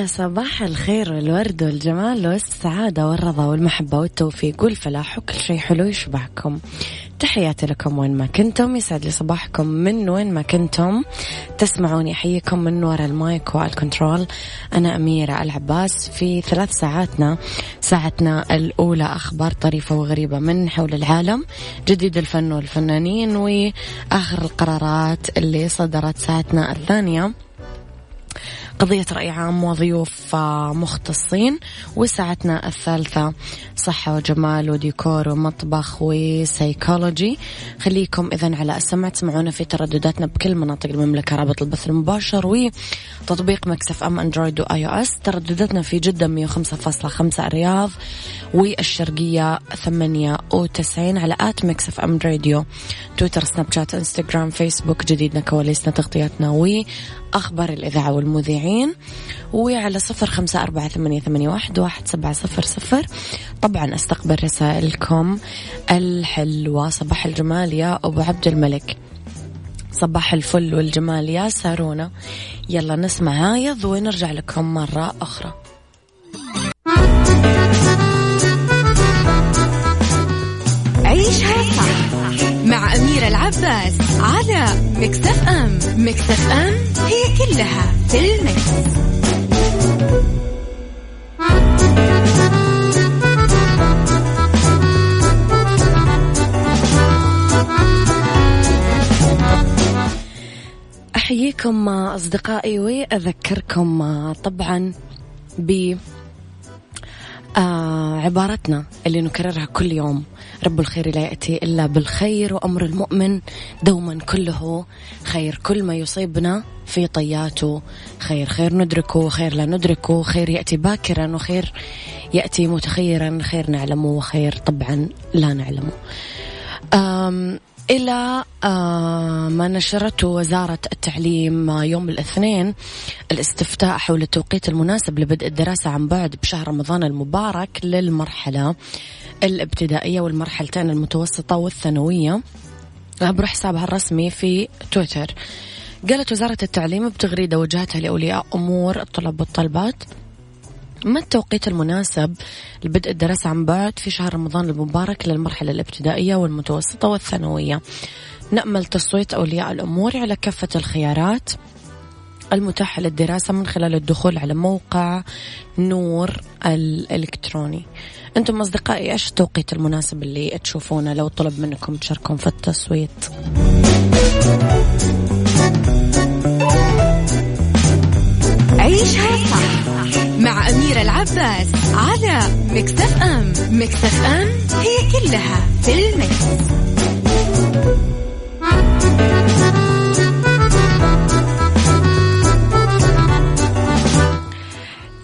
يا صباح الخير والورد والجمال والسعادة والرضا والمحبة والتوفيق والفلاح وكل شيء حلو يشبعكم. تحياتي لكم وين ما كنتم يسعد لي صباحكم من وين ما كنتم. تسمعوني أحييكم من وراء ال mic وال control أنا أميرة العباس. في ثلاث ساعاتنا ساعتنا الأولى أخبار طريفة وغريبة من حول العالم جديد الفن والفنانين وآخر القرارات اللي صدرت ساعتنا الثانية. قضية رأي عام وضيوف آه، مختصين وساعتنا الثالثة صحة وجمال وديكور ومطبخ وسيكولوجي. خليكم إذا على السمع تسمعونا في تردداتنا بكل مناطق المملكة رابط البث المباشر وتطبيق Mix FM Android و iOS. تردداتنا في جدة 105.5 الرياض والشرقية 98 على at Mix FM Radio تويتر سناب شات إنستغرام فيسبوك. جديدنا كواليسنا تغطياتنا وأخبار الإذاعة والمذيعين. وعلى صفر خمسة أربعة ثمانية, ثمانية واحد, واحد سبعة صفر صفر. طبعا أستقبل رسائلكم الحلوة. صباح الجمال يا أبو عبد الملك. صباح الفل والجمال يا سارونا. يلا نسمع هايض ونرجع لكم مرة أخرى. عيشها صح. مع أميرة العباس على مكتف أم مكتف أم هي كلها في المكس. أحييكم أصدقائي وأذكركم طبعا ب آه عبارتنا اللي نكررها كل يوم. رب الخير لا يأتي إلا بالخير وأمر المؤمن دوما كله. خير كل ما يصيبنا في طياته. خير خير ندركه خير لا ندركه. خير يأتي باكرا وخير يأتي متخيرا. خير نعلمه وخير طبعا لا نعلمه. إلى آه، ما نشرته وزارة التعليم يوم الاثنين الاستفتاء حول التوقيت المناسب لبدء الدراسة عن بعد بشهر رمضان المبارك للمرحلة الابتدائية والمرحلتين المتوسطة والثانوية. عبر حسابها الرسمي في تويتر. قالت وزارة التعليم بتغريدة وجهتها لأولياء أمور الطلاب والطالبات ما التوقيت المناسب لبدء الدراسة عن بعد في شهر رمضان المبارك للمرحلة الابتدائية والمتوسطة والثانوية؟ نأمل تصويت أولياء الأمور على كافة الخيارات المتاحة للدراسة من خلال الدخول على موقع نور الإلكتروني. أنتم أصدقائي إيش التوقيت المناسب اللي تشوفونه؟ لو طلب منكم تشاركون في التصويت. عيشها صح. مع أميرة العباس على مكتف أم. مكتف أم هي كلها في المكس.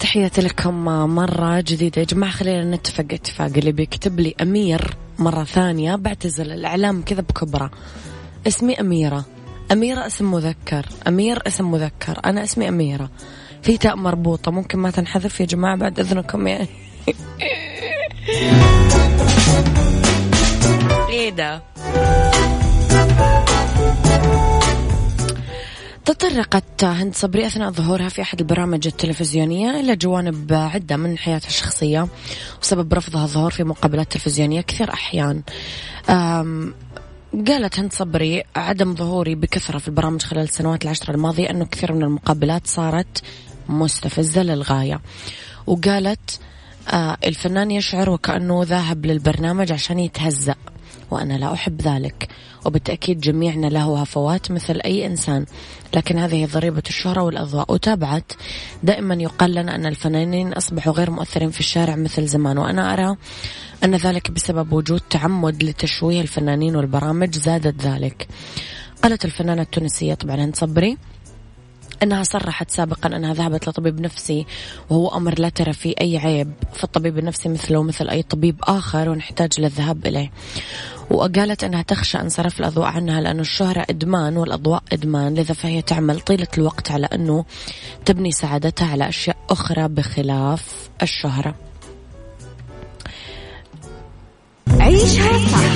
تحياتي لكم مرة جديدة. يا جماعة خلينا نتفق. اتفاق اللي بيكتب لي أمير مرة ثانية. بعتزل الإعلام كذا بكبرة. اسمي أميرة. أميرة اسم مذكر. أمير اسم مذكر. أنا اسمي أميرة. في تاء مربوطة. ممكن ما تنحذف يا جماعة بعد إذنكم يعني. إيه ده؟ تطرقت هند صبري أثناء ظهورها في أحد البرامج التلفزيونية إلى جوانب عدة من حياتها الشخصية وسبب رفضها الظهور في مقابلات تلفزيونية كثير أحيان. قالت هند صبري عدم ظهوري بكثرة في البرامج خلال السنوات العشر الماضية أنه كثير من المقابلات صارت مستفزة للغاية. وقالت آه الفنان يشعر وكأنه ذاهب للبرنامج عشان يتهزأ وأنا لا أحب ذلك. وبالتأكيد جميعنا له هفوات مثل أي إنسان. لكن هذه ضريبة الشهرة والأضواء. وتابعت. دائما يقال لنا أن الفنانين أصبحوا غير مؤثرين في الشارع مثل زمان. وأنا أرى أن ذلك بسبب وجود تعمد لتشويه الفنانين والبرامج زادت ذلك. قالت الفنانة التونسية طبعا صبري أنها صرحت سابقا أنها ذهبت لطبيب نفسي وهو أمر لا ترى فيه أي عيب فالطبيب النفسي مثله مثل أي طبيب آخر ونحتاج للذهاب إليه. وقالت أنها تخشى أن صرف الأضواء عنها لأن الشهرة إدمان والأضواء إدمان لذا فهي تعمل طيلة الوقت على أنه تبني سعادتها على أشياء أخرى بخلاف الشهرة. عيشها صح.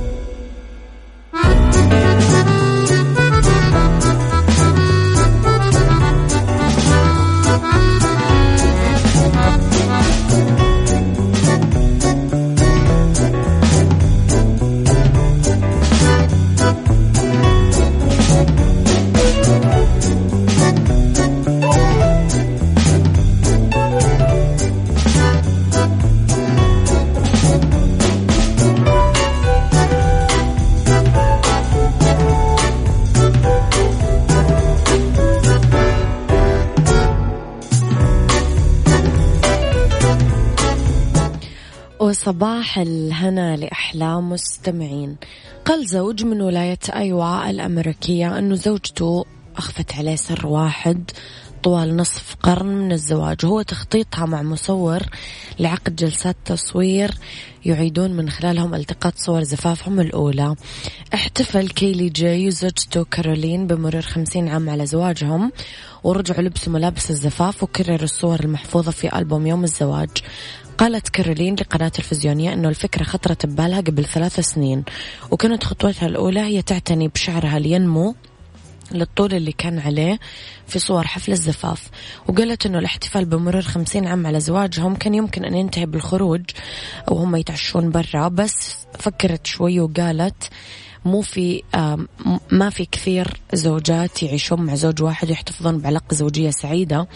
صباح الهنا لأحلام مستمعين. قال زوج من ولاية أيوا الأمريكية أنه زوجته أخفت عليه سر واحد طوال نصف قرن من الزواج. هو تخطيطها مع مصور لعقد جلسات تصوير يعيدون من خلالهم التقاط صور زفافهم الأولى. احتفل كيلي جاي وزوجته كارولين بمرور خمسين عام على زواجهم ورجعوا لبسوا ملابس الزفاف وكرروا الصور المحفوظة في ألبوم يوم الزواج. قالت كارولين لقناة تلفزيونية أنه الفكرة خطرت ببالها قبل ثلاث سنين وكانت خطوتها الأولى هي تعتني بشعرها لينمو للطول اللي كان عليه في صور حفل الزفاف وقالت أنه الاحتفال بمرور خمسين عام على زواجهم كان يمكن أن ينتهي بالخروج وهم يتعشون برا بس فكرت شوي وقالت مو في ما في كثير زوجات يعيشون مع زوج واحد ويحتفظون بعلاقة زوجية سعيدة.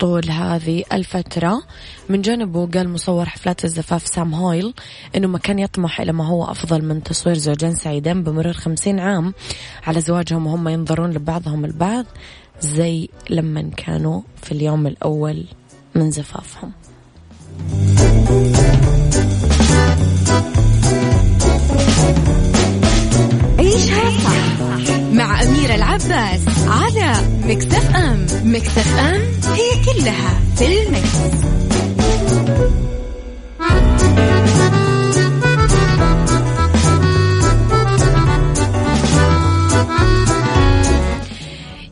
طول هذه الفترة. من جانبه قال مصور حفلات الزفاف سام هويل أنه ما كان يطمح إلى ما هو أفضل من تصوير زوجين سعيدين بمرور خمسين عام. على زواجهم وهم ينظرون لبعضهم البعض زي لما كانوا في اليوم الأول من زفافهم. عيشها صح مع أميرة العباس على مكتف أم. مكتف أم هي كلها في المكس.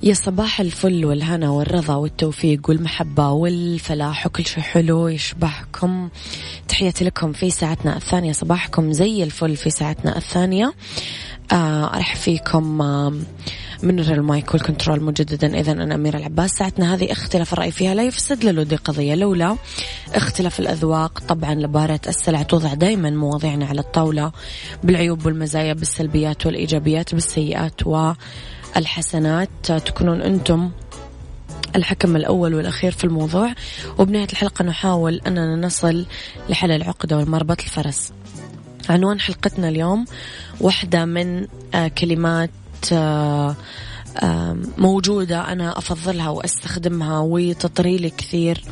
يا صباح الفل والهنا والرضا والتوفيق والمحبة والفلاح وكل شيء حلو يشبهكم. تحياتي لكم في ساعتنا الثانية. صباحكم زي الفل في ساعتنا الثانية. آه أرحب فيكم آه من ال mic وال control مجددا. إذا أنا أميرة العباس. ساعتنا هذه اختلاف الرأي فيها لا يفسد للود قضية. لولا اختلاف الأذواق طبعا لبارت السلع توضع دائما مواضيعنا على الطاولة بالعيوب والمزايا بالسلبيات والإيجابيات بالسيئات والحسنات. تكونون أنتم الحكم الأول والأخير في الموضوع. وبنهاية الحلقة نحاول أننا نصل لحل العقدة والمربط الفرس. عنوان حلقتنا اليوم. واحدة من آه، كلمات آه، موجودة أنا أفضلها وأستخدمها وتطري لي كثير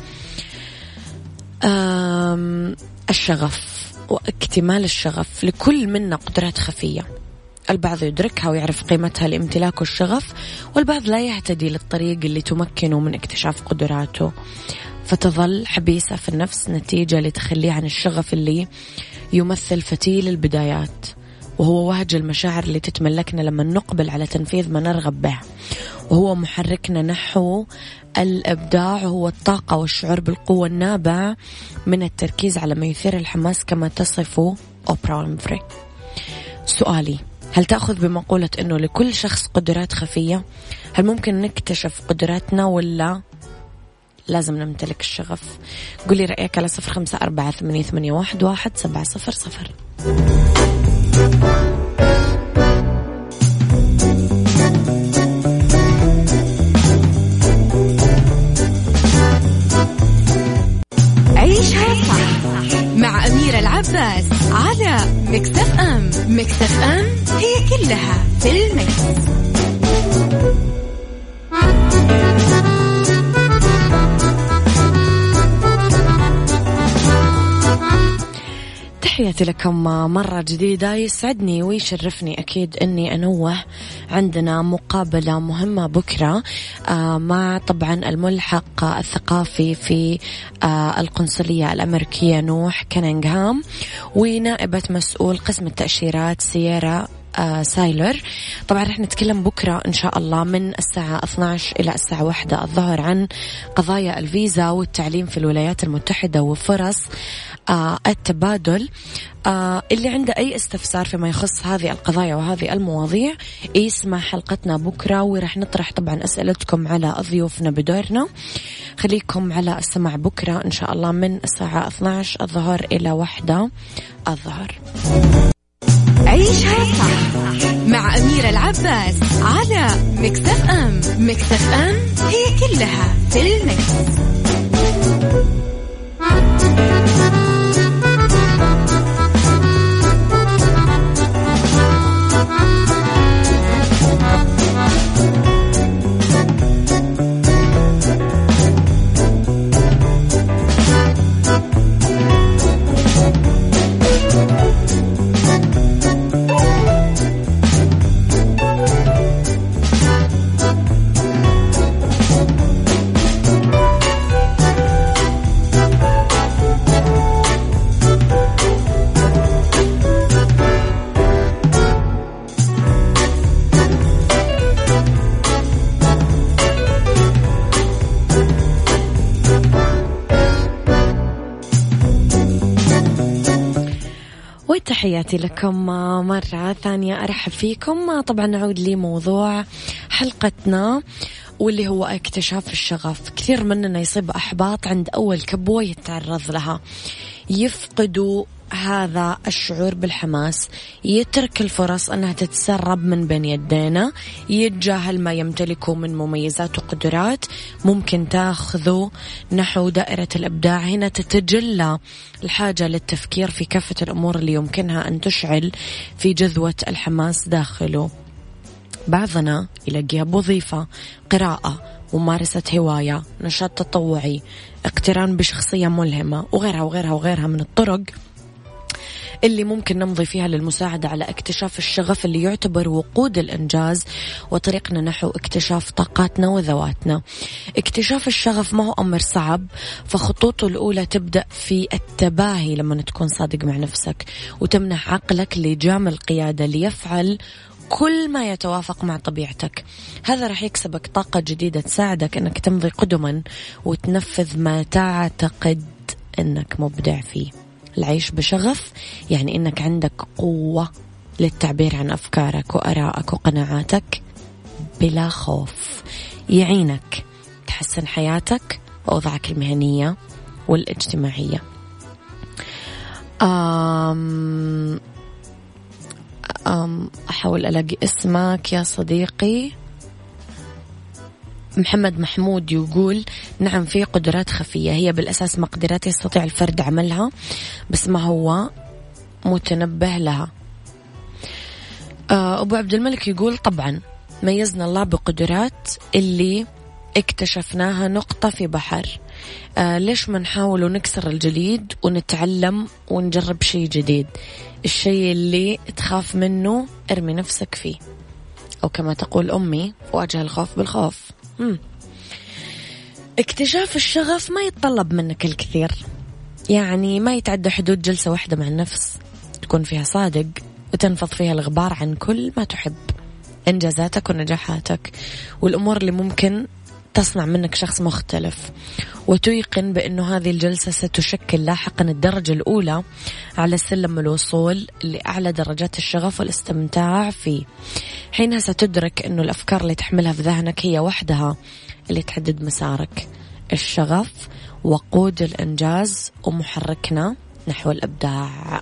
الشغف واكتمال الشغف. لكل منا قدرات خفية. البعض يدركها ويعرف قيمتها لامتلاكه الشغف والبعض لا يهتدي للطريق اللي تمكنه من اكتشاف قدراته. فتظل حبيسة في النفس نتيجة لتخليه عن الشغف اللي يمثل فتيل البدايات وهو وهج المشاعر اللي تتملكنا لما نقبل على تنفيذ ما نرغب به. وهو محركنا نحو الإبداع هو الطاقة والشعور بالقوة النابع من التركيز على ما يثير الحماس كما تصفه أوبرا وينفري سؤالي هل تأخذ بمقولة أنه لكل شخص قدرات خفية؟ هل ممكن نكتشف قدراتنا ولا لازم نمتلك الشغف. قولي رأيك على صفر خمسة أربعة ثمانية واحد سبعة صفر صفر. عيشها صح مع أميرة العباس على مكتف أم. مكتف أم هي كلها في المكتف. تحياتي لكم مرة جديدة. يسعدني ويشرفني أكيد أني أنوه عندنا مقابلة مهمة بكرة آه، مع طبعا الملحق الثقافي في آه، القنصلية الأمريكية نوح كننغهام ونائبة مسؤول قسم التأشيرات سيارة آه سايلر. طبعا رح نتكلم بكرة إن شاء الله من الساعة 12 إلى الساعة 1 الظهر عن قضايا الفيزا والتعليم في الولايات المتحدة وفرص التبادل آه اللي عنده أي استفسار فيما يخص هذه القضايا وهذه المواضيع يسمع حلقتنا بكرة ورح نطرح طبعا أسئلتكم على ضيوفنا بدورنا. خليكم على السمع بكرة إن شاء الله من الساعة 12 الظهر إلى واحدة الظهر. عيشها صح مع أميرة العباس على ام. Mix FM هي كلها في ال mix. تحياتي لكم مرة ثانية. أرحب فيكم. طبعا نعود لموضوع حلقتنا واللي هو اكتشاف الشغف. كثير مننا يصيب أحباط عند أول كبوة يتعرض لها. يفقدوا هذا الشعور بالحماس يترك الفرص أنها تتسرب من بين يدينا يتجاهل ما يمتلكه من مميزات وقدرات ممكن تاخذه. نحو دائرة الإبداع هنا تتجلى الحاجة للتفكير في كافة الأمور اللي يمكنها أن تشعل في جذوة الحماس داخله. بعضنا يلاقيها بوظيفة قراءة ممارسة هواية نشاط تطوعي اقتران بشخصية ملهمة وغيرها وغيرها وغيرها من الطرق. اللي ممكن نمضي فيها للمساعدة على اكتشاف الشغف اللي يعتبر وقود الإنجاز وطريقنا نحو اكتشاف طاقاتنا وذواتنا. اكتشاف الشغف ما هو أمر صعب فخطوطه الأولى تبدأ في التباهي لما تكون صادق مع نفسك وتمنح عقلك لجام القيادة ليفعل كل ما يتوافق مع طبيعتك. هذا راح يكسبك طاقة جديدة تساعدك أنك تمضي قدما وتنفذ ما تعتقد أنك مبدع فيه. العيش بشغف يعني إنك عندك قوة للتعبير عن أفكارك وآرائك وقناعاتك بلا خوف. يعينك تحسن حياتك واوضاعك المهنية والاجتماعية. أم أم أحاول ألاقي اسمك يا صديقي. محمد محمود يقول نعم في قدرات خفية. هي بالأساس مقدرات يستطيع الفرد عملها بس ما هو متنبه لها. آه، أبو عبد الملك يقول طبعا ميزنا الله بقدرات اللي اكتشفناها نقطة في بحر. آه ليش ما نحاول ونكسر الجليد ونتعلم ونجرب شيء جديد؟ الشيء اللي تخاف منه ارمي نفسك فيه. أو كما تقول أمي واجه الخوف بالخوف. مم. اكتشاف الشغف ما يتطلب منك الكثير. يعني ما يتعدى حدود جلسة واحدة مع النفس. تكون فيها صادق وتنفض فيها الغبار عن كل ما تحب. إنجازاتك ونجاحاتك والأمور اللي ممكن تصنع منك شخص مختلف. وتيقن بأنه هذه الجلسة ستشكل لاحقا الدرجة الأولى على سلم الوصول لأعلى درجات الشغف والاستمتاع فيه. حينها ستدرك أنه الأفكار اللي تحملها في ذهنك هي وحدها اللي تحدد مسارك. الشغف وقود الإنجاز ومحركنا نحو الإبداع.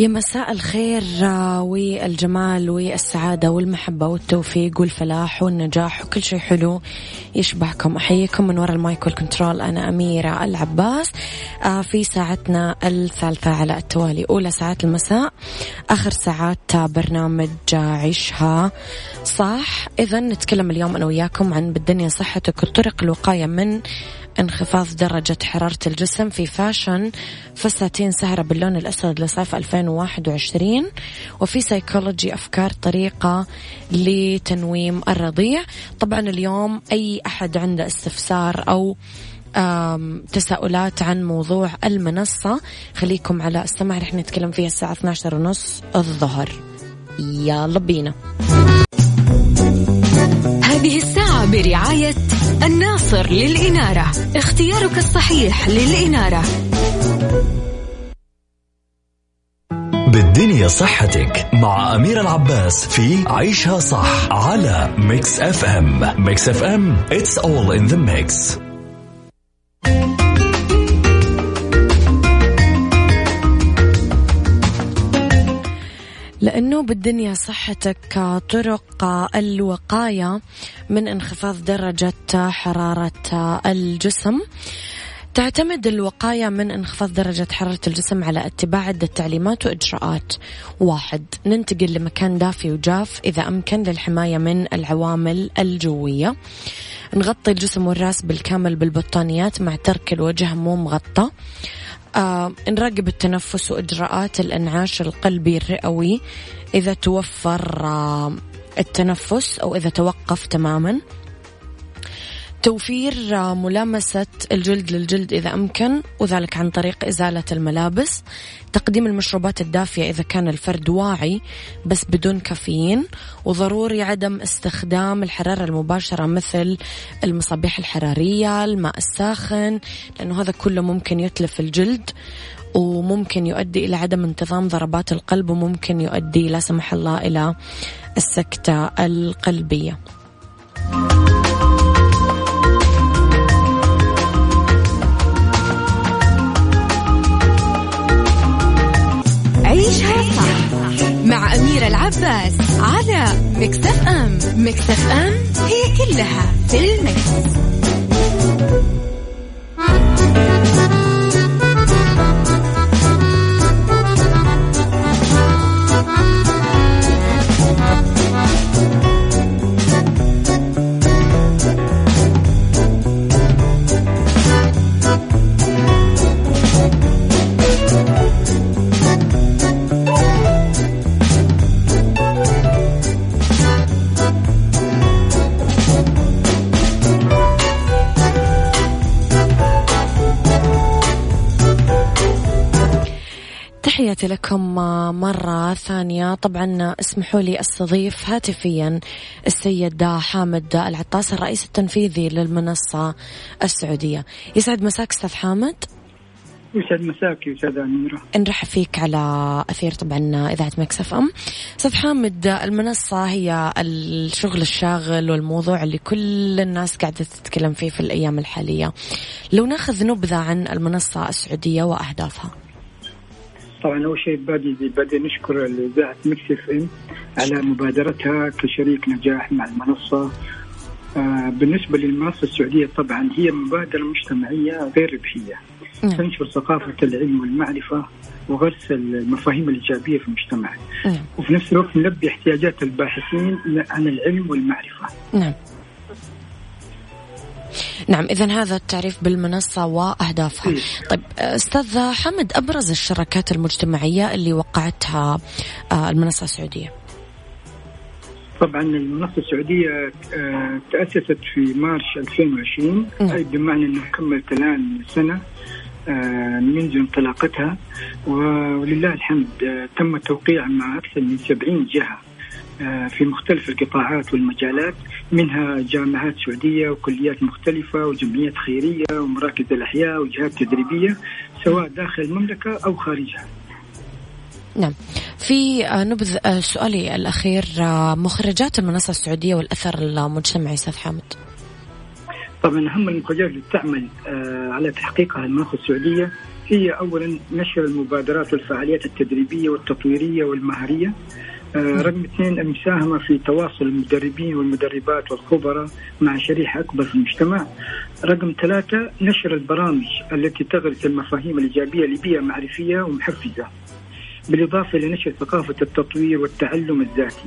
يا مساء الخير آه، والجمال والسعادة والمحبة والتوفيق والفلاح والنجاح وكل شيء حلو يشبهكم. أحييكم من وراء ال mic وال control أنا أميرة العباس. آه، في ساعتنا الثالثة على التوالي أولى ساعات المساء آخر ساعات برنامج عيشها. صح؟ إذا نتكلم اليوم أنا وياكم عن بالدنيا صحتك وطرق الوقاية من انخفاض درجة حرارة الجسم في fashion فساتين سهرة باللون الأسود لصيف 2021 وفي سيكولوجي أفكار طريقة لتنويم الرضيع. طبعا اليوم أي أحد عنده استفسار أو تساؤلات عن موضوع المنصة خليكم على السمع رح نتكلم فيها الساعة 12 ونص الظهر. يلا بينا. هذه الساعة برعاية الناصر للإنارة. اختيارك الصحيح للإنارة. بالدنيا صحتك مع أمير العباس في عيشها صح على Mix FM Mix FM it's all in the mix. لأنه بالدنيا صحتك طرق الوقاية من انخفاض درجة حرارة الجسم. تعتمد الوقاية من انخفاض درجة حرارة الجسم على اتباع عدة تعليمات وإجراءات. واحد ننتقل لمكان دافي وجاف إذا أمكن للحماية من العوامل الجوية. نغطي الجسم والرأس بالكامل بالبطانيات مع ترك الوجه مو مغطى. آه نراقب التنفس وإجراءات الإنعاش القلبي الرئوي إذا توفر آه التنفس أو إذا توقف تماما. توفير ملامسة الجلد للجلد إذا أمكن وذلك عن طريق إزالة الملابس تقديم المشروبات الدافية إذا كان الفرد واعي بس بدون كافيين وضروري عدم استخدام الحرارة المباشرة مثل المصابيح الحرارية الماء الساخن لأنه هذا كله ممكن يتلف الجلد وممكن يؤدي إلى عدم انتظام ضربات القلب وممكن يؤدي لا سمح الله إلى السكتة القلبية. العباس على مكتف أم مكتف أم هي كلها في المكس. تحياتي لكم مرة ثانية. طبعا اسمحوا لي أستضيف هاتفيا السيد حامد العطاس الرئيس التنفيذي للمنصة السعودية. يسعد مساك أستاذ حامد. يسعد مساك أستاذ أميرة. نرحب فيك على أثير طبعا إذاعة مكسف أم. أستاذ حامد المنصة هي الشغل الشاغل والموضوع اللي كل الناس قاعدة تتكلم فيه في الأيام الحالية. لو ناخذ نبذة عن المنصة السعودية وأهدافها. طبعا أول شيء بادي بادي نشكر اذاعه Mix FM على مبادرتها كشريك نجاح مع المنصة. آه بالنسبة للمنصة السعودية طبعا هي مبادرة مجتمعية غير ربحية. نعم. تنشر ثقافة العلم والمعرفة وغرس المفاهيم الإيجابية في المجتمع. نعم. وفي نفس الوقت نلبي احتياجات الباحثين عن العلم والمعرفة. نعم. نعم إذا هذا التعريف بالمنصة وأهدافها. طيب أستاذ حمد أبرز الشراكات المجتمعية اللي وقعتها آه، المنصة السعودية؟ طبعا المنصة السعودية آه، تأسست في مارش 2020 نعم. أي بمعنى أنه كملت الآن سنة آه، منذ انطلاقتها. ولله الحمد تم التوقيع مع أكثر من 70 جهة. في مختلف القطاعات والمجالات منها جامعات سعودية وكليات مختلفة وجمعيات خيرية ومراكز الأحياء وجهات تدريبية سواء داخل المملكة أو خارجها. نعم. في نبذ سؤالي الأخير مخرجات المنصة السعودية والأثر المجتمعي أستاذ حامد. طبعا أهم المخرجات اللي تعمل آه، على تحقيقها المنصة السعودية هي اولا نشر المبادرات والفعاليات التدريبية والتطويرية والمهارية. آه، رقم اثنين المساهمة في تواصل المدربين والمدربات والخبراء مع شريحة أكبر في المجتمع. رقم ثلاثة نشر البرامج التي تغرس المفاهيم الإيجابية لبيئة معرفية ومحفزة بالإضافة لنشر ثقافة التطوير والتعلم الذاتي.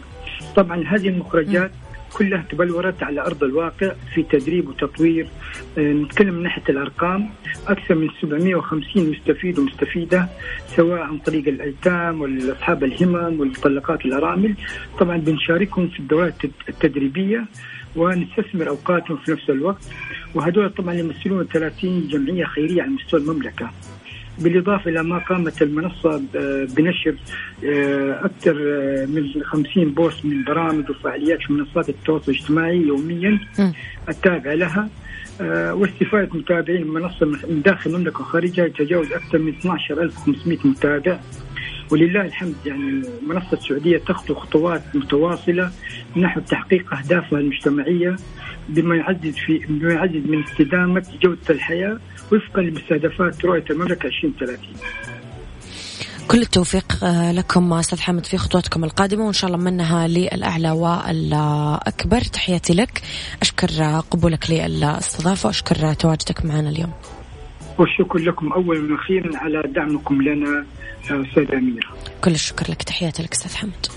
طبعا هذه المخرجات كلها تبلورت على أرض الواقع في تدريب وتطوير. آه، نتكلم من ناحية الأرقام أكثر من 750 مستفيد ومستفيدة سواء عن طريق الايتام واصحاب الهمم والمطلقات والارامل طبعا بنشاركهم في الدورات التدريبية ونستثمر أوقاتهم في نفس الوقت. وهذول طبعا يمثلون 30 جمعية خيرية على مستوى المملكة. بالإضافة إلى ما قامت المنصة بنشر آه، أكثر آه، من 50 بوست من برامج وفعاليات في منصات التواصل الاجتماعي يوميا التابعة لها. آه، واستفادة متابعين المنصة من داخل المملكة وخارجها يتجاوز أكثر من 12500 متابع. ولله الحمد يعني المنصة السعودية تخطو خطوات متواصلة نحو تحقيق أهدافها المجتمعية بما يعزز في بما يعزز من استدامة جودة الحياة وفقا لمستهدفات رؤية المملكة 2030 كل التوفيق آه، لكم أستاذ حامد في خطواتكم القادمة وإن شاء الله منها للأعلى والأكبر. تحياتي لك. أشكر قبولك للاستضافة وأشكر تواجدك معنا اليوم. والشكر لكم اولا وأخيرا على دعمكم لنا أستاذ أميرة. كل الشكر لك. تحياتي لك أستاذ حمد